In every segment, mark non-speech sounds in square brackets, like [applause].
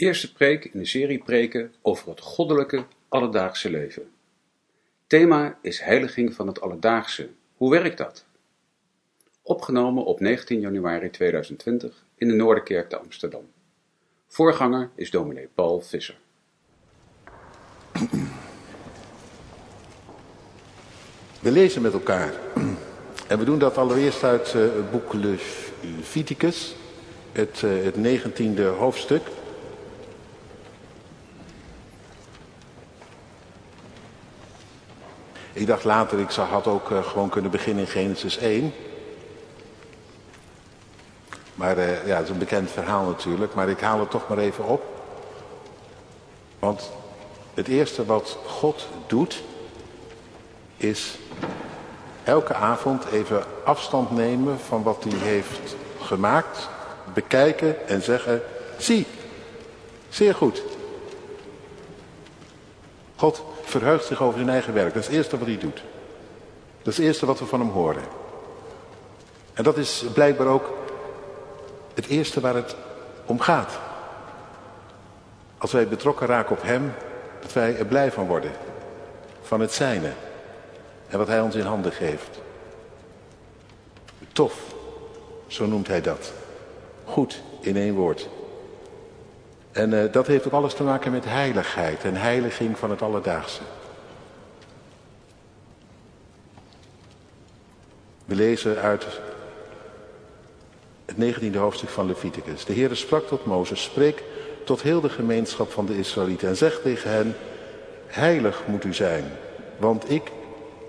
Eerste preek in de serie preken over het goddelijke alledaagse leven. Thema is heiliging van het alledaagse. Hoe werkt dat? Opgenomen op 19 januari 2020 in de Noorderkerk te Amsterdam. Voorganger is dominee Paul Visser. We lezen met elkaar. En we doen dat allereerst uit uh, het boek Leviticus, het, uh, het 19e hoofdstuk. Ik dacht later, ik had ook uh, gewoon kunnen beginnen in Genesis 1. Maar uh, ja, het is een bekend verhaal natuurlijk, maar ik haal het toch maar even op. Want het eerste wat God doet, is elke avond even afstand nemen van wat hij heeft gemaakt, bekijken en zeggen, zie, zeer goed. God verheugt zich over zijn eigen werk. Dat is het eerste wat hij doet. Dat is het eerste wat we van hem horen. En dat is blijkbaar ook het eerste waar het om gaat. Als wij betrokken raken op hem, dat wij er blij van worden. Van het zijne. En wat hij ons in handen geeft. Tof, zo noemt hij dat. Goed, in één woord. En uh, dat heeft ook alles te maken met heiligheid en heiliging van het alledaagse. We lezen uit het 19e hoofdstuk van Leviticus. De Heere sprak tot Mozes, spreek tot heel de gemeenschap van de Israëlieten en zeg tegen hen, heilig moet u zijn, want ik,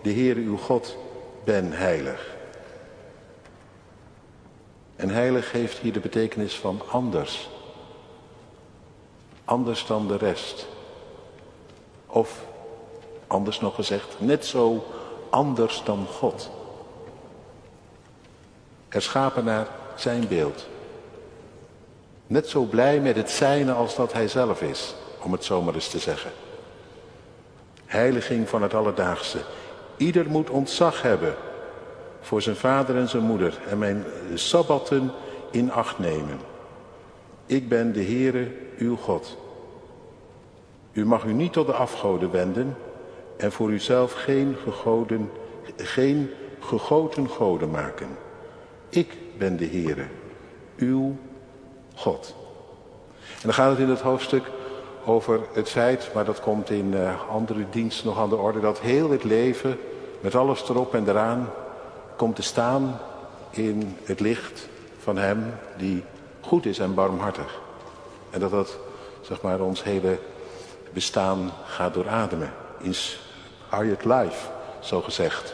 de Heere uw God, ben heilig. En heilig heeft hier de betekenis van anders. Anders dan de rest. Of, anders nog gezegd, net zo anders dan God. Herschapen naar zijn beeld. Net zo blij met het zijne als dat hij zelf is, om het zomaar eens te zeggen. Heiliging van het alledaagse. Ieder moet ontzag hebben voor zijn vader en zijn moeder en mijn sabbatten in acht nemen. Ik ben de Heere, uw God. U mag u niet tot de afgoden wenden en voor uzelf geen, gegoden, geen gegoten goden maken. Ik ben de Heere, uw God. En dan gaat het in het hoofdstuk over het feit, maar dat komt in uh, andere diensten nog aan de orde, dat heel het leven met alles erop en eraan komt te staan in het licht van Hem die goed is en barmhartig. En dat dat, zeg maar, ons hele bestaan gaat doorademen. Inspired life, zo gezegd.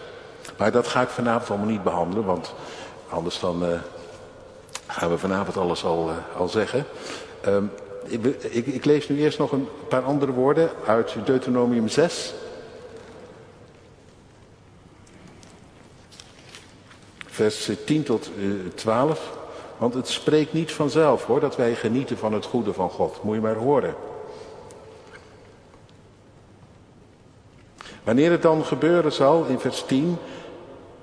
Maar dat ga ik vanavond allemaal niet behandelen, want anders dan uh, gaan we vanavond alles al, uh, al zeggen. Um, ik, ik, lees nu eerst nog een paar andere woorden uit Deuteronomium 6. Vers 10 tot uh, 12. Want het spreekt niet vanzelf hoor, dat wij genieten van het goede van God. Moet je maar horen. Wanneer het dan gebeuren zal, in vers 10,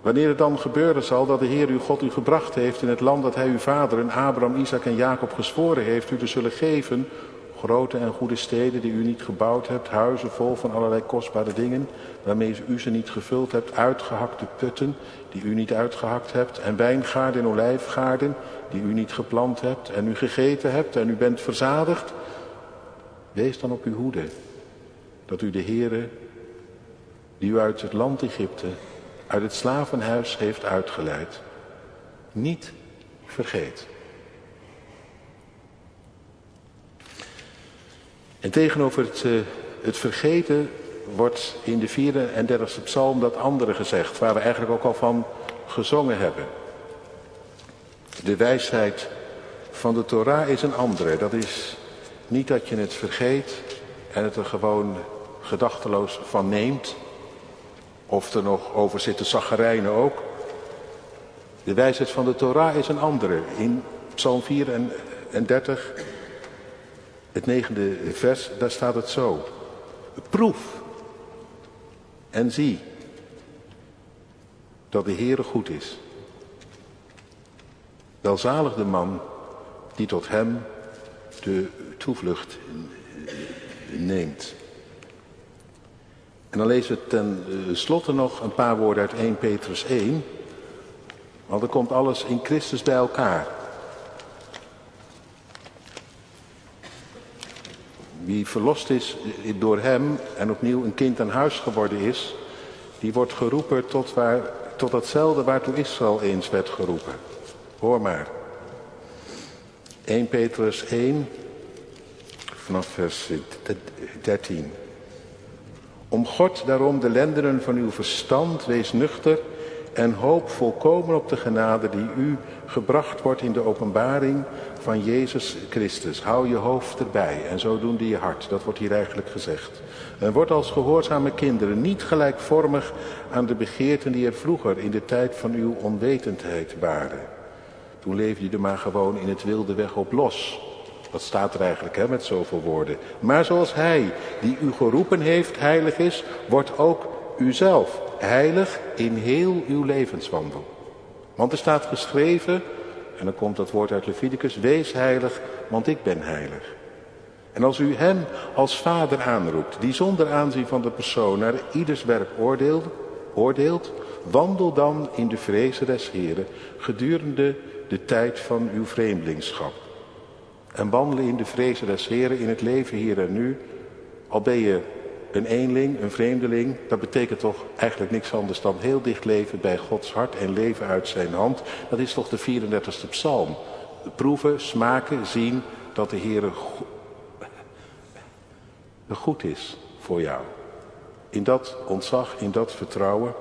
Wanneer het dan gebeuren zal dat de Heer uw God u gebracht heeft in het land dat hij uw vaderen Abraham, Isaac en Jacob gezworen heeft u te zullen geven, grote en goede steden die u niet gebouwd hebt, huizen vol van allerlei kostbare dingen, waarmee u ze niet gevuld hebt, uitgehakte putten die u niet uitgehakt hebt, en wijngaarden en olijfgaarden die u niet geplant hebt en u gegeten hebt en u bent verzadigd, wees dan op uw hoede, dat u de Heere, die u uit het land Egypte uit het slavenhuis heeft uitgeleid, niet vergeet. En tegenover het, uh, het vergeten wordt in de 34e psalm dat andere gezegd, waar we eigenlijk ook al van gezongen hebben. De wijsheid van de Torah is een andere. Dat is niet dat je het vergeet en het er gewoon gedachteloos van neemt. Of er nog over zitten zaggerijnen ook. De wijsheid van de Torah is een andere. In Psalm 34, het negende vers, daar staat het zo. Proef en zie dat de Heere goed is. Welzalig de man die tot hem de toevlucht neemt. En dan lezen we ten slotte nog een paar woorden uit 1 Petrus 1. Want er komt alles in Christus bij elkaar. Wie verlost is door hem en opnieuw een kind aan huis geworden is, die wordt geroepen tot, waar, tot datzelfde waartoe Israël eens werd geroepen. Hoor maar. 1 Petrus 1, vanaf vers 13. Om God daarom de lendenen van uw verstand, wees nuchter en hoop volkomen op de genade die u gebracht wordt in de openbaring van Jezus Christus. Hou je hoofd erbij en zodoende je hart. Dat wordt hier eigenlijk gezegd. En wordt als gehoorzame kinderen niet gelijkvormig aan de begeerten die er vroeger in de tijd van uw onwetendheid waren. Toen leefde je er maar gewoon in het wilde weg op los. Dat staat er eigenlijk hè, met zoveel woorden. Maar zoals hij die u geroepen heeft heilig is, wordt ook uzelf heilig in heel uw levenswandel. Want er staat geschreven, en dan komt dat woord uit Leviticus, wees heilig, want ik ben heilig. En als u hem als vader aanroept, die zonder aanzien van de persoon naar ieders werk oordeelt, oordeelt wandel dan in de vrezen des Heren gedurende de tijd van uw vreemdelingschap. En wandelen in de vrezen des Heren in het leven hier en nu, al ben je een eenling, een vreemdeling, dat betekent toch eigenlijk niks anders dan heel dicht leven bij Gods hart en leven uit zijn hand. Dat is toch de 34ste psalm. Proeven, smaken, zien dat de Heer goed is voor jou. In dat ontzag, in dat vertrouwen,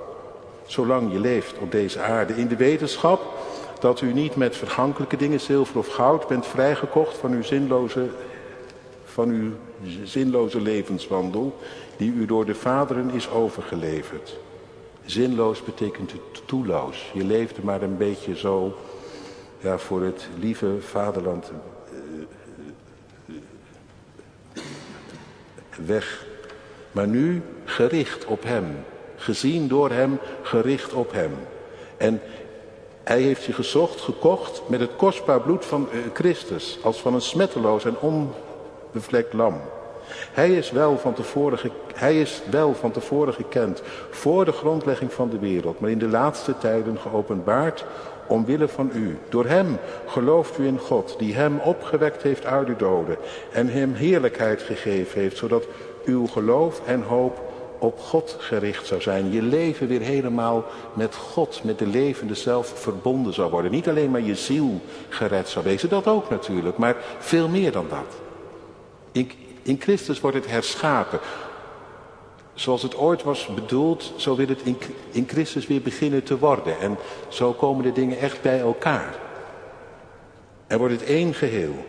zolang je leeft op deze aarde. In de wetenschap dat u niet met vergankelijke dingen, zilver of goud, bent vrijgekocht van uw zinloze, van uw zinloze levenswandel die u door de vaderen is overgeleverd. Zinloos betekent toeloos. Je leefde maar een beetje zo ja, voor het lieve vaderland eh, weg. Maar nu gericht op hem. Gezien door hem, gericht op hem. En hij heeft je gezocht, gekocht met het kostbaar bloed van eh, Christus. Als van een smetteloos en onbevlekt lam. Hij is, wel van tevoren, hij is wel van tevoren gekend voor de grondlegging van de wereld, maar in de laatste tijden geopenbaard omwille van u. Door hem gelooft u in God, die hem opgewekt heeft uit de doden en hem heerlijkheid gegeven heeft, zodat uw geloof en hoop op God gericht zou zijn. Je leven weer helemaal met God, met de levende zelf verbonden zou worden. Niet alleen maar je ziel gered zou wezen, dat ook natuurlijk, maar veel meer dan dat. Ik, in Christus wordt het herschapen. Zoals het ooit was bedoeld, zo wil het in, in Christus weer beginnen te worden. En zo komen de dingen echt bij elkaar. En wordt het één geheel.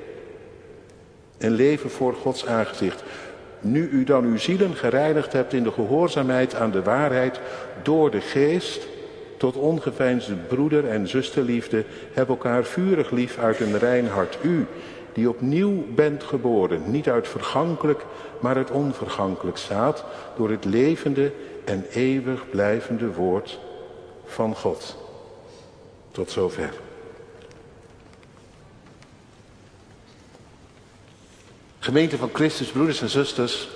En leven voor Gods aangezicht. Nu u dan uw zielen gereinigd hebt in de gehoorzaamheid aan de waarheid door de geest, tot ongeveinsde broeder- en zusterliefde, heb elkaar vurig lief uit een rein hart. U, die opnieuw bent geboren, niet uit vergankelijk, maar uit onvergankelijk staat, door het levende en eeuwig blijvende woord van God. Tot zover. Gemeente van Christus, broeders en zusters,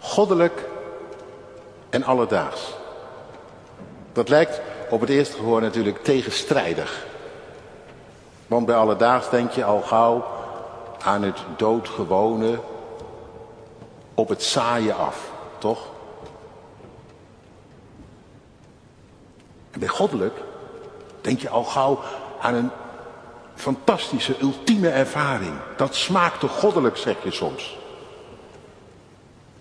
goddelijk en alledaags. Dat lijkt op het eerste gehoor natuurlijk tegenstrijdig. Want bij alledaags denk je al gauw aan het doodgewone, op het saaie af, toch? En bij goddelijk denk je al gauw aan een fantastische, ultieme ervaring. Dat smaakt toch goddelijk, zeg je soms.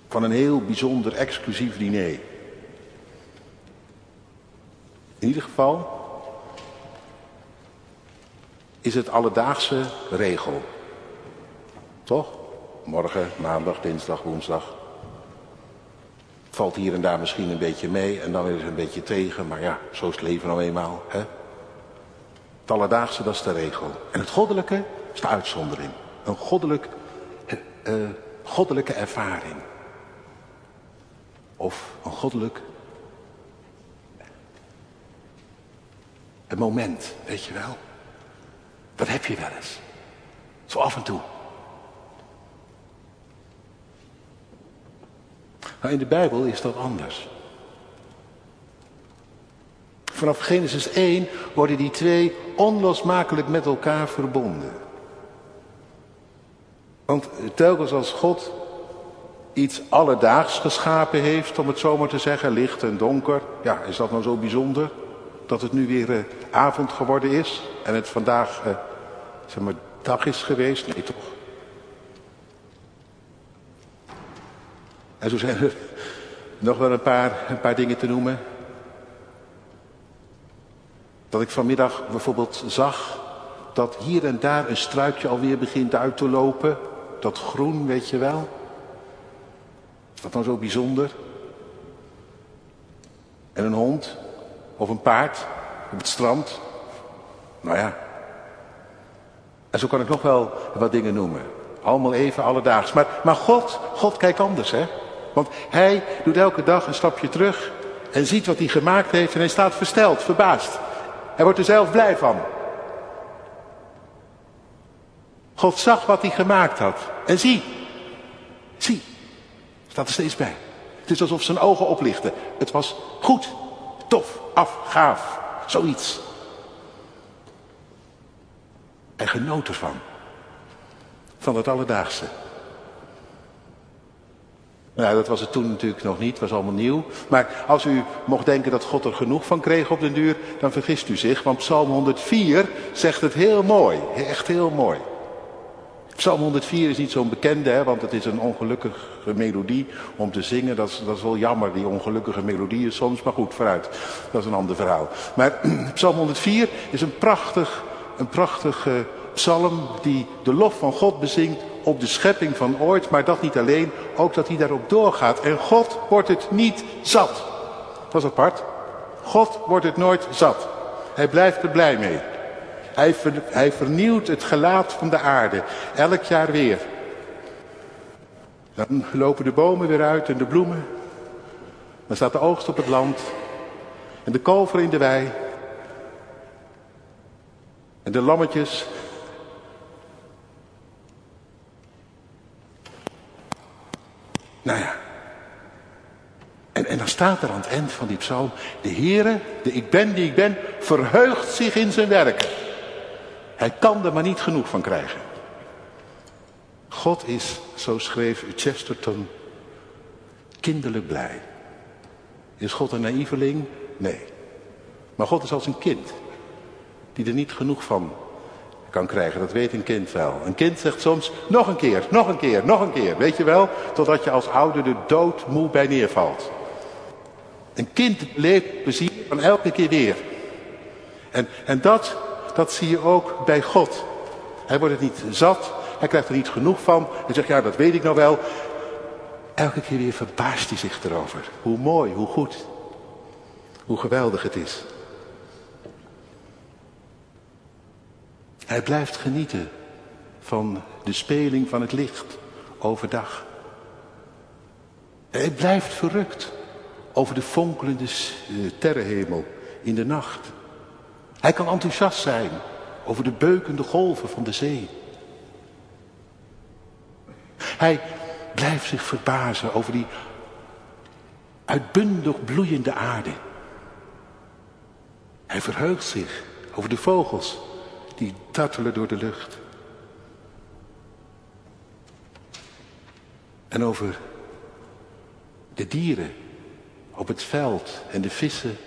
Van een heel bijzonder exclusief diner. In ieder geval, is het alledaagse regel. Toch? Morgen, maandag, dinsdag, woensdag. Valt hier en daar misschien een beetje mee en dan is het een beetje tegen, maar ja, zo is het leven nou eenmaal. Hè? Het alledaagse, dat is de regel. En het goddelijke is de uitzondering. Een goddelijk, uh, goddelijke ervaring. Of een goddelijk een moment, weet je wel. Dat heb je wel eens. Zo af en toe. Maar in de Bijbel is dat anders. Vanaf Genesis 1 worden die twee onlosmakelijk met elkaar verbonden. Want telkens als God iets alledaags geschapen heeft, om het zo maar te zeggen, licht en donker, ja, is dat nou zo bijzonder? Dat het nu weer uh, avond geworden is en het vandaag, uh, zeg maar, dag is geweest? Nee, toch? En zo zijn er [laughs] nog wel een paar, een paar dingen te noemen. Dat ik vanmiddag bijvoorbeeld zag dat hier en daar een struikje alweer begint uit te lopen. Dat groen, weet je wel. Dat dan zo bijzonder? En een hond of een paard op het strand. Nou ja. En zo kan ik nog wel wat dingen noemen. Allemaal even alledaags. Maar, maar God, God kijkt anders, hè? Want hij doet elke dag een stapje terug en ziet wat hij gemaakt heeft en hij staat versteld, verbaasd. Hij wordt er zelf blij van. God zag wat hij gemaakt had. En zie, zie, staat er steeds bij. Het is alsof zijn ogen oplichten. Het was goed, tof, af, gaaf, zoiets. En genoot ervan. Van het alledaagse. Nou, dat was het toen natuurlijk nog niet, was allemaal nieuw. Maar als u mocht denken dat God er genoeg van kreeg op den duur, dan vergist u zich. Want Psalm 104 zegt het heel mooi, echt heel mooi. Psalm 104 is niet zo'n bekende, hè, want het is een ongelukkige melodie om te zingen. Dat is, dat is wel jammer, die ongelukkige melodieën soms. Maar goed, vooruit. Dat is een ander verhaal. Maar [clears throat] Psalm 104 is een prachtig, een prachtige psalm die de lof van God bezingt op de schepping van ooit, maar dat niet alleen, ook dat hij daarop doorgaat. En God wordt het niet zat. Dat is apart. God wordt het nooit zat. Hij blijft er blij mee. Hij, vernieuwt het gelaat van de aarde, elk jaar weer. Dan lopen de bomen weer uit en de bloemen. Dan staat de oogst op het land. En de kalver in de wei. En de lammetjes Nou ja. En, en dan staat er aan het eind van die psalm, de Heere, de ik ben die ik ben, verheugt zich in zijn werken. Hij kan er maar niet genoeg van krijgen. God is, zo schreef Chesterton, kinderlijk blij. Is God een naïveling? Nee. Maar God is als een kind, die er niet genoeg van kan krijgen. Dat weet een kind wel. Een kind zegt soms nog een keer, nog een keer, nog een keer. Weet je wel? Totdat je als ouder de dood moe bij neervalt. Een kind leeft plezier van elke keer weer. En, en dat, dat zie je ook bij God. Hij wordt het niet zat. Hij krijgt er niet genoeg van. Hij zegt, ja, dat weet ik nou wel. Elke keer weer verbaast hij zich erover. Hoe mooi, hoe goed. Hoe geweldig het is. Hij blijft genieten van de speling van het licht overdag. Hij blijft verrukt over de fonkelende eh, sterrenhemel in de nacht. Hij kan enthousiast zijn over de beukende golven van de zee. Hij blijft zich verbazen over die uitbundig bloeiende aarde. Hij verheugt zich over de vogels die tartelen door de lucht. En over de dieren op het veld en de vissen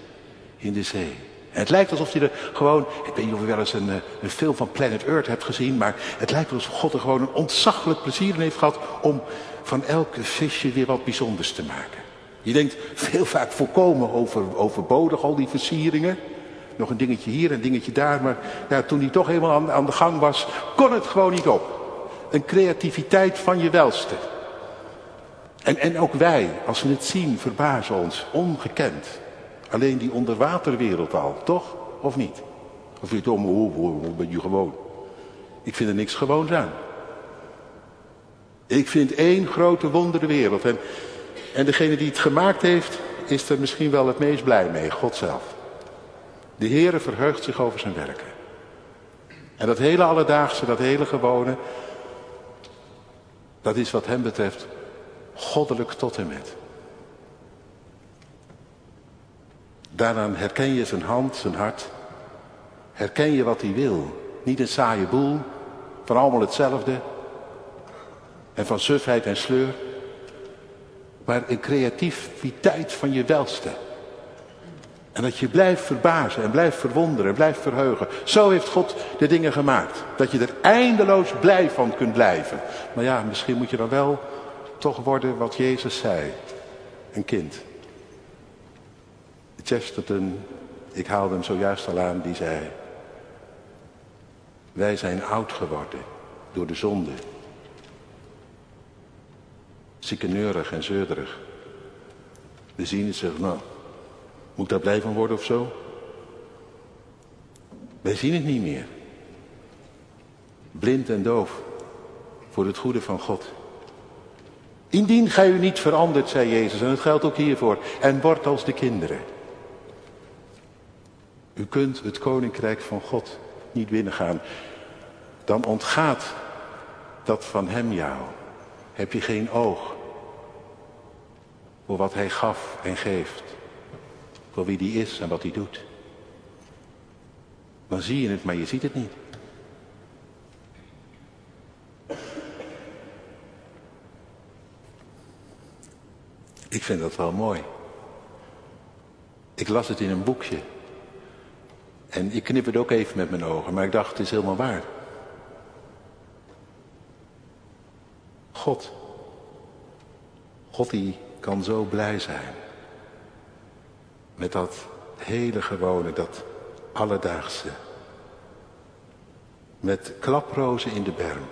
in de zee. En het lijkt alsof hij er gewoon, ik weet niet of je wel eens een, eh, een film van Planet Earth hebt gezien, maar het lijkt alsof God er gewoon een ontzaglijk plezier in heeft gehad om van elke visje weer wat bijzonders te maken. Je denkt veel vaak volkomen over, overbodig, al die versieringen. Nog een dingetje hier, een dingetje daar. Maar toen hij toch helemaal aan, de gang was, kon het gewoon niet op. Een creativiteit van je welste. En, en ook wij, als we het zien, verbazen ons. Ongekend. Alleen die onderwaterwereld al, toch? Of niet? Of vind je het om, ben je gewoon? Ik vind er niks gewoons aan. Ik vind één grote wonderwereld. En, en degene die het gemaakt heeft, is er misschien wel het meest blij mee, God zelf. De Heere verheugt zich over zijn werken. En dat hele alledaagse, dat hele gewone, dat is wat hem betreft goddelijk tot en met. Daaraan herken je zijn hand, zijn hart. Herken je wat hij wil. Niet een saaie boel, van allemaal hetzelfde. En van sufheid en sleur. Maar een creativiteit van je welste. En dat je blijft verbazen en blijft verwonderen en blijft verheugen. Zo heeft God de dingen gemaakt. Dat je er eindeloos blij van kunt blijven. Maar ja, misschien moet je dan wel toch worden wat Jezus zei. Een kind. Chesterton, ik haalde hem zojuist al aan, die zei... Wij zijn oud geworden door de zonde. Ziekeneurig en zeurderig. We zien het zich, nou, moet ik daar blij van worden of zo? Wij zien het niet meer. Blind en doof voor het goede van God. Indien gij u niet verandert, zei Jezus, en het geldt ook hiervoor, en wordt als de kinderen. U kunt het koninkrijk van God niet binnengaan. Dan ontgaat dat van hem jou. Heb je geen oog voor wat hij gaf en geeft. Wie die is en wat hij doet. Dan zie je het, maar je ziet het niet. Ik vind dat wel mooi. Ik las het in een boekje. En ik knipperde ook even met mijn ogen, maar ik dacht, het is helemaal waar. God. God die kan zo blij zijn. Met dat hele gewone, dat alledaagse. Met klaprozen in de berm.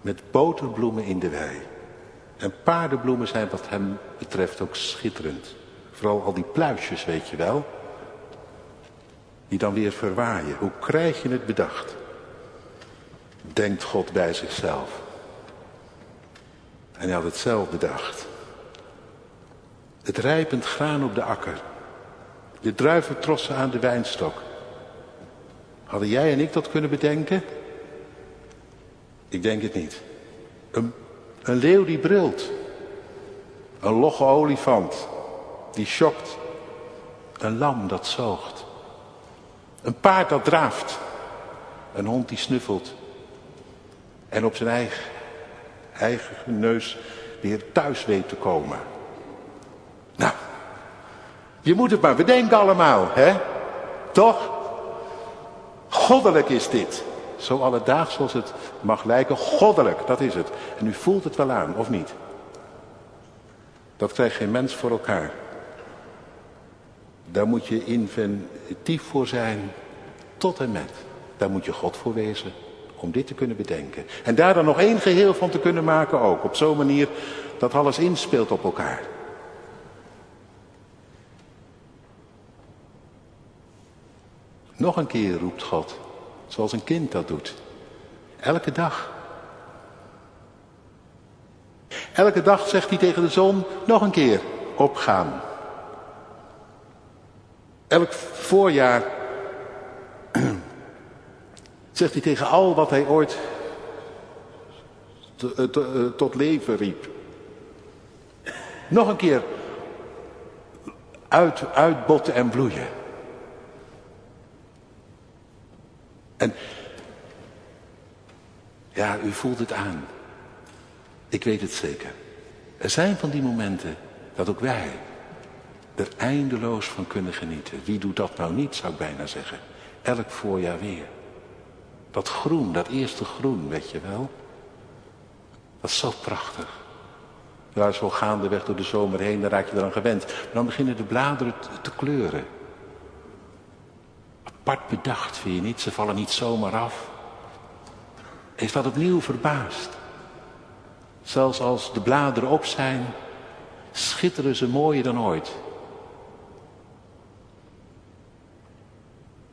Met boterbloemen in de wei. En paardenbloemen zijn wat hem betreft ook schitterend. Vooral al die pluisjes, weet je wel die dan weer verwaaien. Hoe krijg je het bedacht? Denkt God bij zichzelf. En hij had het zelf bedacht. Het rijpend graan op de akker. De druiventrossen aan de wijnstok. Hadden jij en ik dat kunnen bedenken? Ik denk het niet. Een, een leeuw die brult. Een logge olifant die schokt. Een lam dat zoogt. Een paard dat draaft. Een hond die snuffelt. En op zijn eigen, eigen neus weer thuis weet te komen. Nou, je moet het maar bedenken allemaal, hè? Toch? Goddelijk is dit. Zo alledaags als het mag lijken, goddelijk, dat is het. En u voelt het wel aan, of niet? Dat krijgt geen mens voor elkaar. Daar moet je inventief voor zijn, tot en met. Daar moet je God voor wezen, om dit te kunnen bedenken. En daar dan nog één geheel van te kunnen maken ook. Op zo'n manier dat alles inspeelt op elkaar. Nog een keer roept God, zoals een kind dat doet. Elke dag. Elke dag zegt hij tegen de zon, nog een keer, opgaan. Elk voorjaar [clears throat] zegt hij tegen al wat hij ooit eh, eh, tot leven riep. Nog een keer uit, uitbotten en bloeien. En ja, u voelt het aan. Ik weet het zeker. Er zijn van die momenten dat ook wij er eindeloos van kunnen genieten. Wie doet dat nou niet, zou ik bijna zeggen. Elk voorjaar weer. Dat groen, dat eerste groen, weet je wel. Dat is zo prachtig. Ja, zo gaandeweg door de zomer heen, dan raak je eraan gewend. Maar dan beginnen de bladeren te kleuren. Apart bedacht, vind je niet? Ze vallen niet zomaar af. Is dat opnieuw verbaasd? Zelfs als de bladeren op zijn, schitteren ze mooier dan ooit.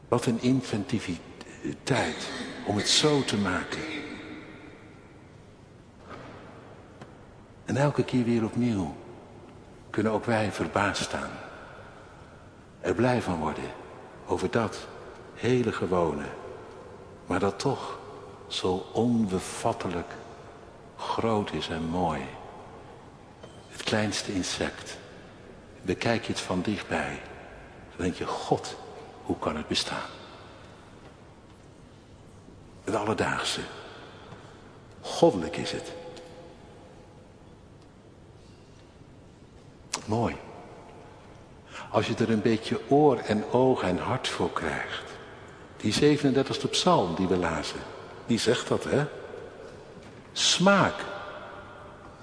Wat een inventiviteit om het zo te maken. En elke keer weer opnieuw kunnen ook wij verbaasd staan. Er blij van worden over dat hele gewone, maar dat toch zo onbevattelijk groot is en mooi. Het kleinste insect. Bekijk je het van dichtbij, dan denk je, God, hoe kan het bestaan? Het alledaagse. Goddelijk is het. Mooi. Als je er een beetje oor en oog en hart voor krijgt. Die 37e psalm die we lazen. Die zegt dat, hè? Smaak.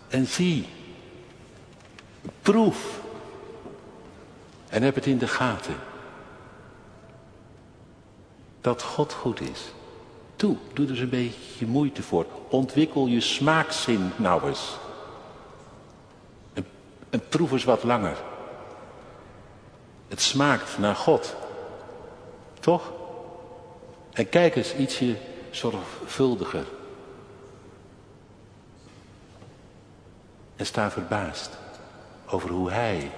En zie. Proef. En heb het in de gaten. Dat God goed is. Toe, doe er eens een beetje moeite voor. Ontwikkel je smaakzin nou eens. En, en proef eens wat langer. Het smaakt naar God. Toch? En kijk eens ietsje zorgvuldiger. En sta verbaasd over hoe Hij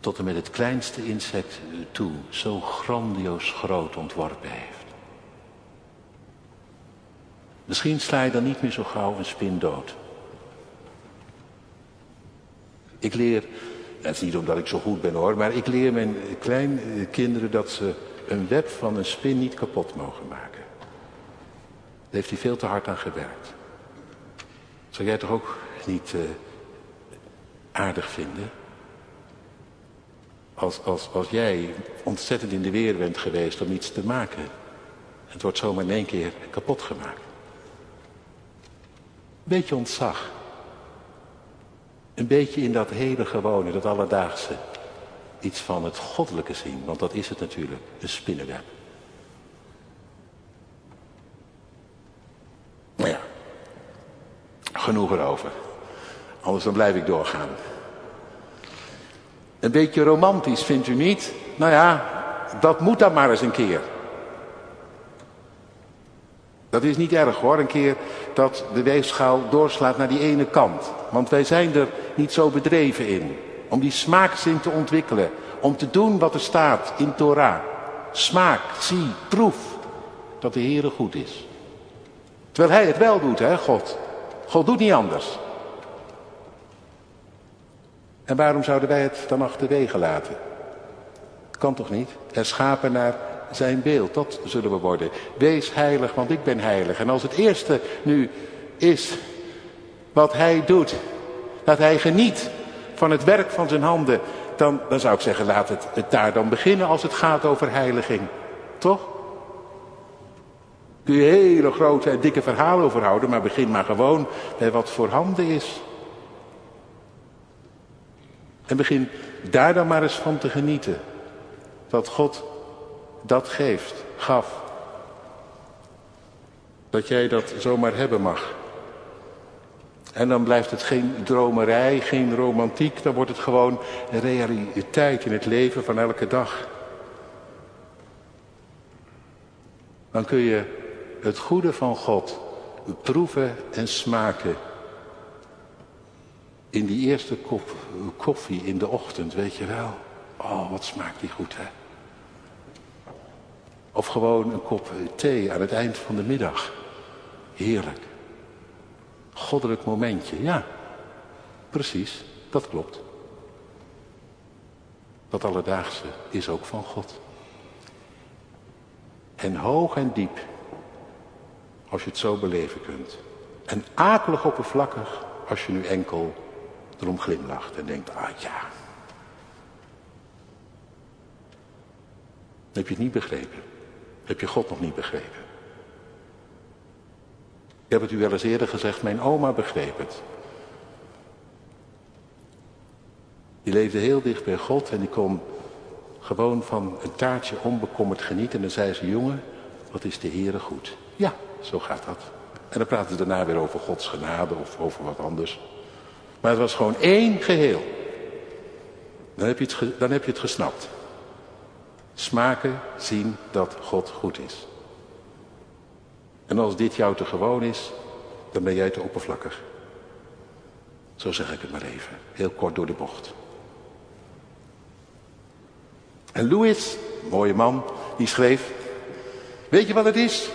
tot en met het kleinste insect toe zo grandioos groot ontworpen heeft. Misschien sla je dan niet meer zo gauw een spin dood. Ik leer, het is niet omdat ik zo goed ben hoor, maar ik leer mijn kleinkinderen dat ze een web van een spin niet kapot mogen maken. Daar heeft hij veel te hard aan gewerkt. Zou jij toch ook niet uh, aardig vinden? Als, als, als jij ontzettend in de weer bent geweest om iets te maken. Het wordt zomaar in één keer kapot gemaakt. Beetje ontzag. Een beetje in dat hele gewone, dat alledaagse. Iets van het goddelijke zien, want dat is het natuurlijk, een spinnenweb. Nou ja, genoeg erover. Anders dan blijf ik doorgaan. Een beetje romantisch, vindt u niet? Nou ja, dat moet dan maar eens een keer. Dat is niet erg hoor, een keer dat de weegschaal doorslaat naar die ene kant. Want wij zijn er niet zo bedreven in. Om die smaakzin te ontwikkelen. Om te doen wat er staat in Torah. Smaak, zie, proef dat de Heere goed is. Terwijl Hij het wel doet, hè, God. God doet niet anders. En waarom zouden wij het dan achterwege laten? Kan toch niet? Er schapen naar zijn beeld, dat zullen we worden. Wees heilig, want ik ben heilig. En als het eerste nu is wat hij doet, dat hij geniet van het werk van zijn handen, dan, dan zou ik zeggen, laat het, het daar dan beginnen als het gaat over heiliging. Toch? Kun je hele grote en dikke verhalen over houden, maar begin maar gewoon bij wat voorhanden is. En begin daar dan maar eens van te genieten. Dat God dat geeft, gaf. Dat jij dat zomaar hebben mag. En dan blijft het geen dromerij, geen romantiek. Dan wordt het gewoon realiteit in het leven van elke dag. Dan kun je het goede van God proeven en smaken. In die eerste kop koffie in de ochtend, weet je wel. Oh, wat smaakt die goed, hè? Of gewoon een kop thee aan het eind van de middag. Heerlijk. Goddelijk momentje, ja. Precies, dat klopt. Dat alledaagse is ook van God. En hoog en diep, als je het zo beleven kunt. En akelig oppervlakkig, als je nu enkel erom glimlacht en denkt, ah ja. Heb je het niet begrepen? Heb je God nog niet begrepen? Ik heb het u wel eens eerder gezegd, mijn oma begreep het. Die leefde heel dicht bij God en die kon gewoon van een taartje onbekommerd genieten. En dan zei ze, jongen, wat is de Heere goed. Ja, zo gaat dat. En dan praten ze daarna weer over Gods genade of over wat anders. Maar het was gewoon één geheel. Dan heb je het, dan heb je het gesnapt. Smaken, zien dat God goed is. En als dit jou te gewoon is, dan ben jij te oppervlakkig. Zo zeg ik het maar even, heel kort door de bocht. En Louis mooie man, die schreef, weet je wat het is?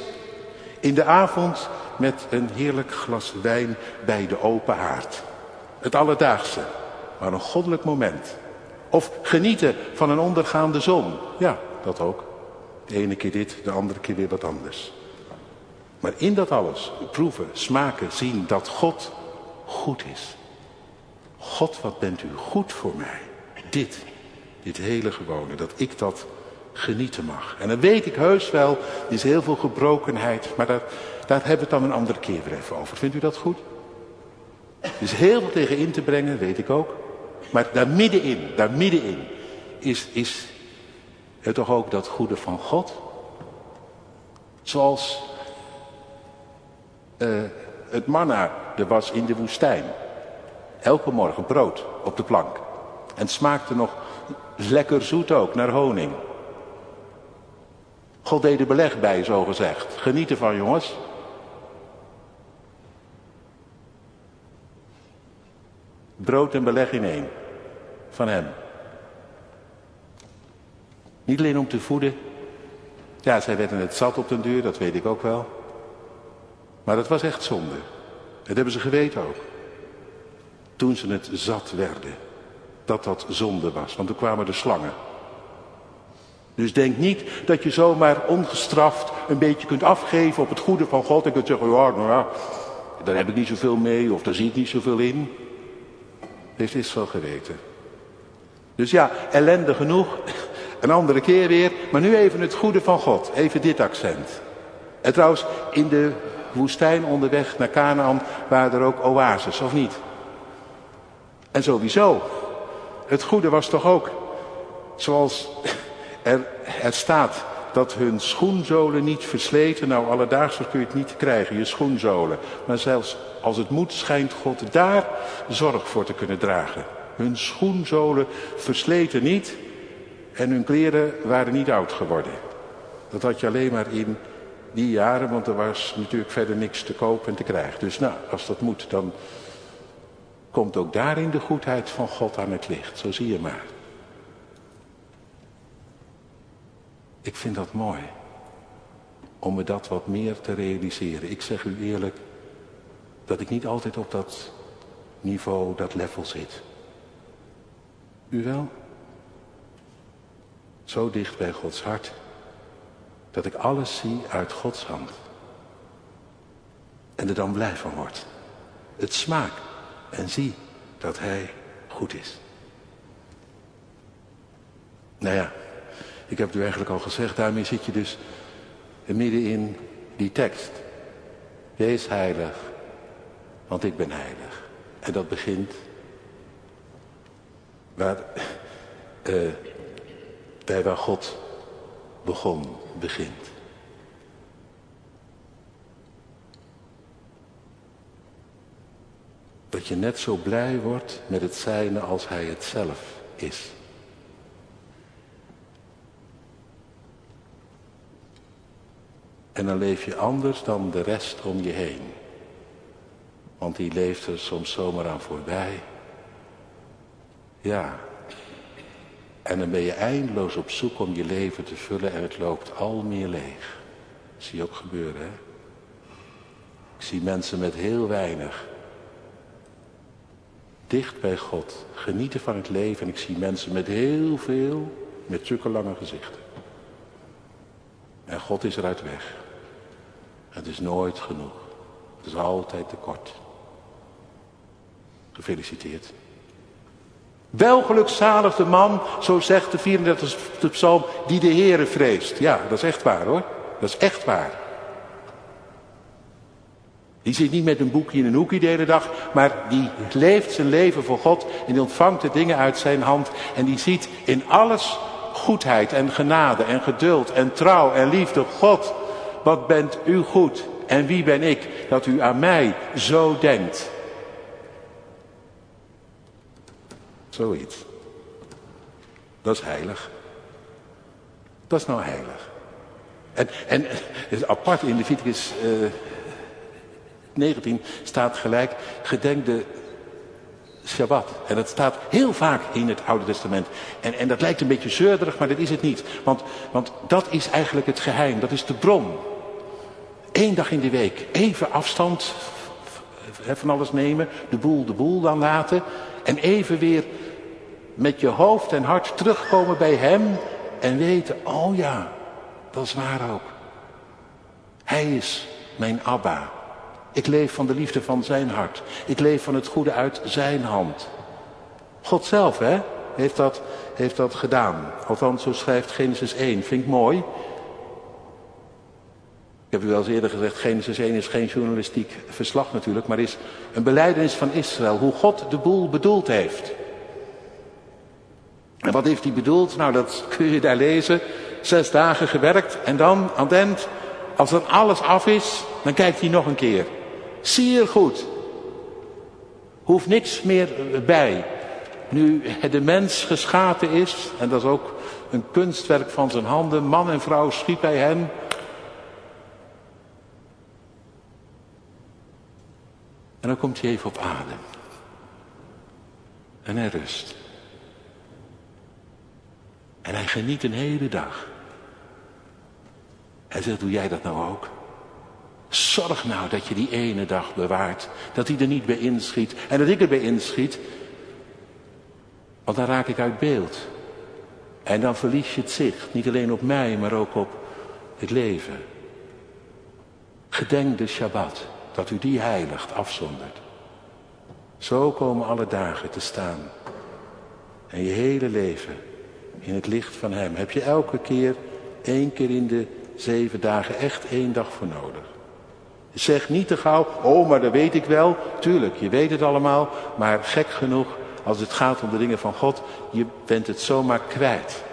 In de avond met een heerlijk glas wijn bij de open haard. Het alledaagse, maar een goddelijk moment. Of genieten van een ondergaande zon. Ja, dat ook. De ene keer dit, de andere keer weer wat anders. Maar in dat alles proeven, smaken, zien dat God goed is. God, wat bent u goed voor mij. Dit, dit hele gewone, dat ik dat genieten mag. En dan weet ik heus wel, er is heel veel gebrokenheid, maar daar, daar hebben we het dan een andere keer weer even over. Vindt u dat goed? Er is heel veel tegen in te brengen, weet ik ook. Maar daar middenin, daar middenin is, is het toch ook dat goede van God. Zoals uh, het manna er was in de woestijn. Elke morgen brood op de plank. En het smaakte nog lekker zoet ook, naar honing. God deed er beleg bij, zo gezegd. Geniet ervan, jongens. Brood en beleg in één. Van hem. Niet alleen om te voeden. Ja, zij werden het zat op den duur, dat weet ik ook wel. Maar dat was echt zonde. Dat hebben ze geweten ook. Toen ze het zat werden. Dat dat zonde was. Want toen kwamen de slangen. Dus denk niet dat je zomaar ongestraft een beetje kunt afgeven op het goede van God. En kunt zeggen, ja, nou ja, daar heb ik niet zoveel mee of daar zie ik niet zoveel in. Heeft Israël geweten. Dus ja, ellende genoeg. Een andere keer weer. Maar nu even het goede van God. Even dit accent. En trouwens, in de woestijn onderweg naar Canaan waren er ook oases, of niet? En sowieso. Het goede was toch ook, zoals er, er staat, dat hun schoenzolen niet versleten. Nou, alledaags kun je het niet krijgen, je schoenzolen. Maar zelfs als het moet, schijnt God daar zorg voor te kunnen dragen. Hun schoenzolen versleten niet en hun kleren waren niet oud geworden. Dat had je alleen maar in die jaren, want er was natuurlijk verder niks te koop en te krijgen. Dus nou, als dat moet, dan komt ook daarin de goedheid van God aan het licht. Zo zie je maar. Ik vind dat mooi. Om me dat wat meer te realiseren. Ik zeg u eerlijk dat ik niet altijd op dat niveau, dat level zit. U wel? Zo dicht bij Gods hart. Dat ik alles zie uit Gods hand. En er dan blij van word. Het smaak en zie dat Hij goed is. Nou ja, ik heb het u eigenlijk al gezegd, daarmee zit je dus midden in die tekst. Wees heilig, want ik ben heilig. En dat begint waar, uh, bij waar God begon, begint. Dat je net zo blij wordt met het zijne als hij het zelf is. En dan leef je anders dan de rest om je heen. Want die leeft er soms zomaar aan voorbij. Ja. En dan ben je eindeloos op zoek om je leven te vullen en het loopt al meer leeg. Dat zie je ook gebeuren, hè? Ik zie mensen met heel weinig. Dicht bij God. Genieten van het leven. En ik zie mensen met heel veel, met zulke lange gezichten. En God is eruit weg. Het is nooit genoeg. Het is altijd tekort. Gefeliciteerd. Wel gelukzalig de man, zo zegt de 34e psalm, die de Heere vreest. Ja, dat is echt waar hoor. Dat is echt waar. Die zit niet met een boekje in een hoekje de hele dag, maar die leeft zijn leven voor God en die ontvangt de dingen uit zijn hand en die ziet in alles goedheid en genade en geduld en trouw en liefde. God, wat bent u goed en wie ben ik dat u aan mij zo denkt. Zoiets. Dat is heilig. Dat is nou heilig. En, en het in Leviticus uh, 19 staat gelijk, gedenk de Shabbat. En dat staat heel vaak in het Oude Testament. En, en dat lijkt een beetje zeurderig, maar dat is het niet. Want, want dat is eigenlijk het geheim, dat is de bron. Eén dag in de week, even afstand van alles nemen, de boel de boel dan laten. En even weer met je hoofd en hart terugkomen bij Hem en weten, oh ja, dat is waar ook. Hij is mijn Abba. Ik leef van de liefde van zijn hart. Ik leef van het goede uit zijn hand. God zelf, hè, heeft dat, heeft dat gedaan. Althans, zo schrijft Genesis 1. Vind ik mooi. Ik heb u wel eens eerder gezegd, Genesis 1 is geen journalistiek verslag natuurlijk, maar is een beleidenis van Israël, hoe God de boel bedoeld heeft. En wat heeft hij bedoeld? Nou, dat kun je daar lezen. Zes dagen gewerkt en dan aan het eind, als dan alles af is, dan kijkt hij nog een keer. Zeer goed. Hoeft niks meer bij. Nu de mens geschapen is, en dat is ook een kunstwerk van zijn handen, man en vrouw schiep hij hen. En dan komt hij even op adem. En hij rust. En hij geniet een hele dag. Hij zegt, doe jij dat nou ook? Zorg nou dat je die ene dag bewaart. Dat hij er niet bij inschiet. En dat ik er bij inschiet. Want dan raak ik uit beeld. En dan verlies je het zicht. Niet alleen op mij, maar ook op het leven. Gedenk de Shabbat. Dat u die heiligt, afzondert. Zo komen alle dagen te staan. En je hele leven in het licht van Hem. Heb je elke keer, één keer in de zeven dagen, echt één dag voor nodig. Zeg niet te gauw, oh maar dat weet ik wel. Tuurlijk, je weet het allemaal. Maar gek genoeg, als het gaat om de dingen van God, je bent het zomaar kwijt.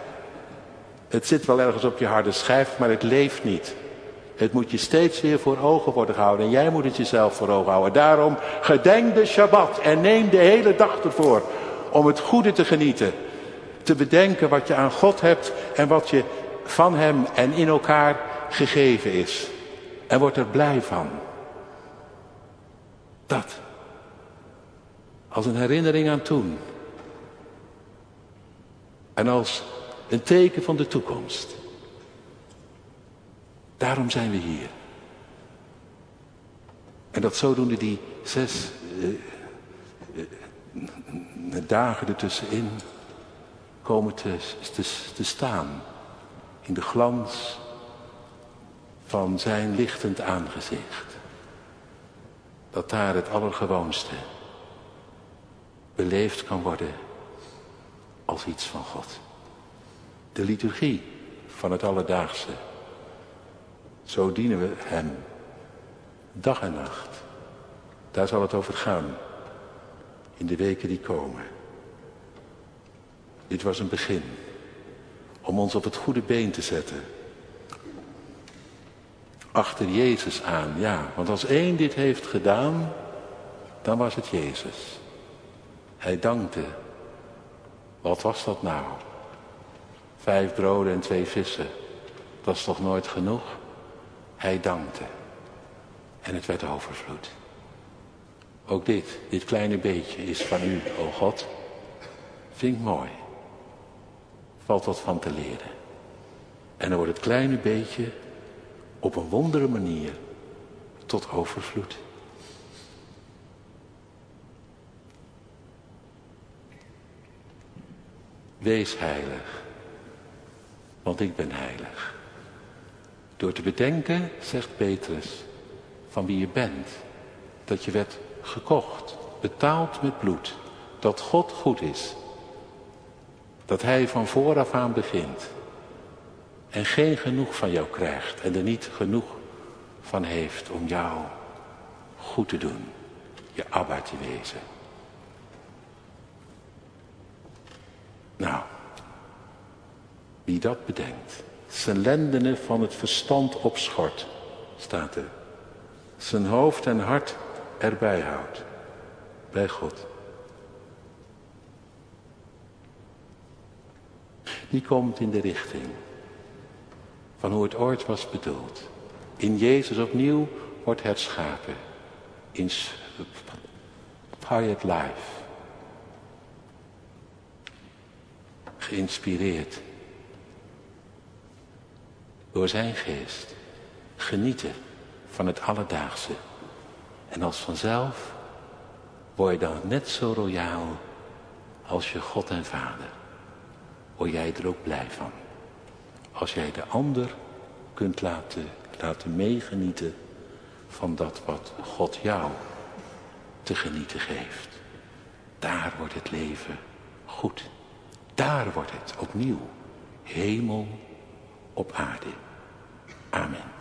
Het zit wel ergens op je harde schijf, maar het leeft niet. Het moet je steeds weer voor ogen worden gehouden. En jij moet het jezelf voor ogen houden. Daarom gedenk de Shabbat en neem de hele dag ervoor om het goede te genieten. Te bedenken wat je aan God hebt en wat je van Hem en in elkaar gegeven is. En word er blij van. Dat. Als een herinnering aan toen. En als een teken van de toekomst. Daarom zijn we hier. En dat zodoende die zes uh, uh, dagen ertussenin komen te, te, staan. In de glans van zijn lichtend aangezicht. Dat daar het allergewoonste beleefd kan worden als iets van God. De liturgie van het alledaagse. Zo dienen we Hem. Dag en nacht. Daar zal het over gaan. In de weken die komen. Dit was een begin. Om ons op het goede been te zetten. Achter Jezus aan, ja. Want als één dit heeft gedaan, dan was het Jezus. Hij dankte. Wat was dat nou? Vijf broden en twee vissen. Dat is toch nooit genoeg? Hij dankte. En het werd overvloed. Ook dit, dit kleine beetje is van u, o God. Vind ik mooi. Valt wat van te leren. En dan wordt het kleine beetje op een wondere manier tot overvloed. Wees heilig, want ik ben heilig. Door te bedenken, zegt Petrus, van wie je bent. Dat je werd gekocht, betaald met bloed. Dat God goed is. Dat Hij van vooraf aan begint. En geen genoeg van jou krijgt. En er niet genoeg van heeft om jou goed te doen. Je Abba te wezen. Nou, wie dat bedenkt zijn lendenen van het verstand opschort, staat er. Zijn hoofd en hart erbij houdt, bij God. die komt in de richting van hoe het ooit was bedoeld. In Jezus opnieuw wordt herschapen. In Quiet Life. Geïnspireerd door zijn geest. Genieten van het alledaagse. En als vanzelf word je dan net zo royaal als je God en Vader. Word jij er ook blij van. Als jij de ander kunt laten, laten meegenieten van dat wat God jou te genieten geeft. Daar wordt het leven goed. Daar wordt het opnieuw hemel op aarde. Amen.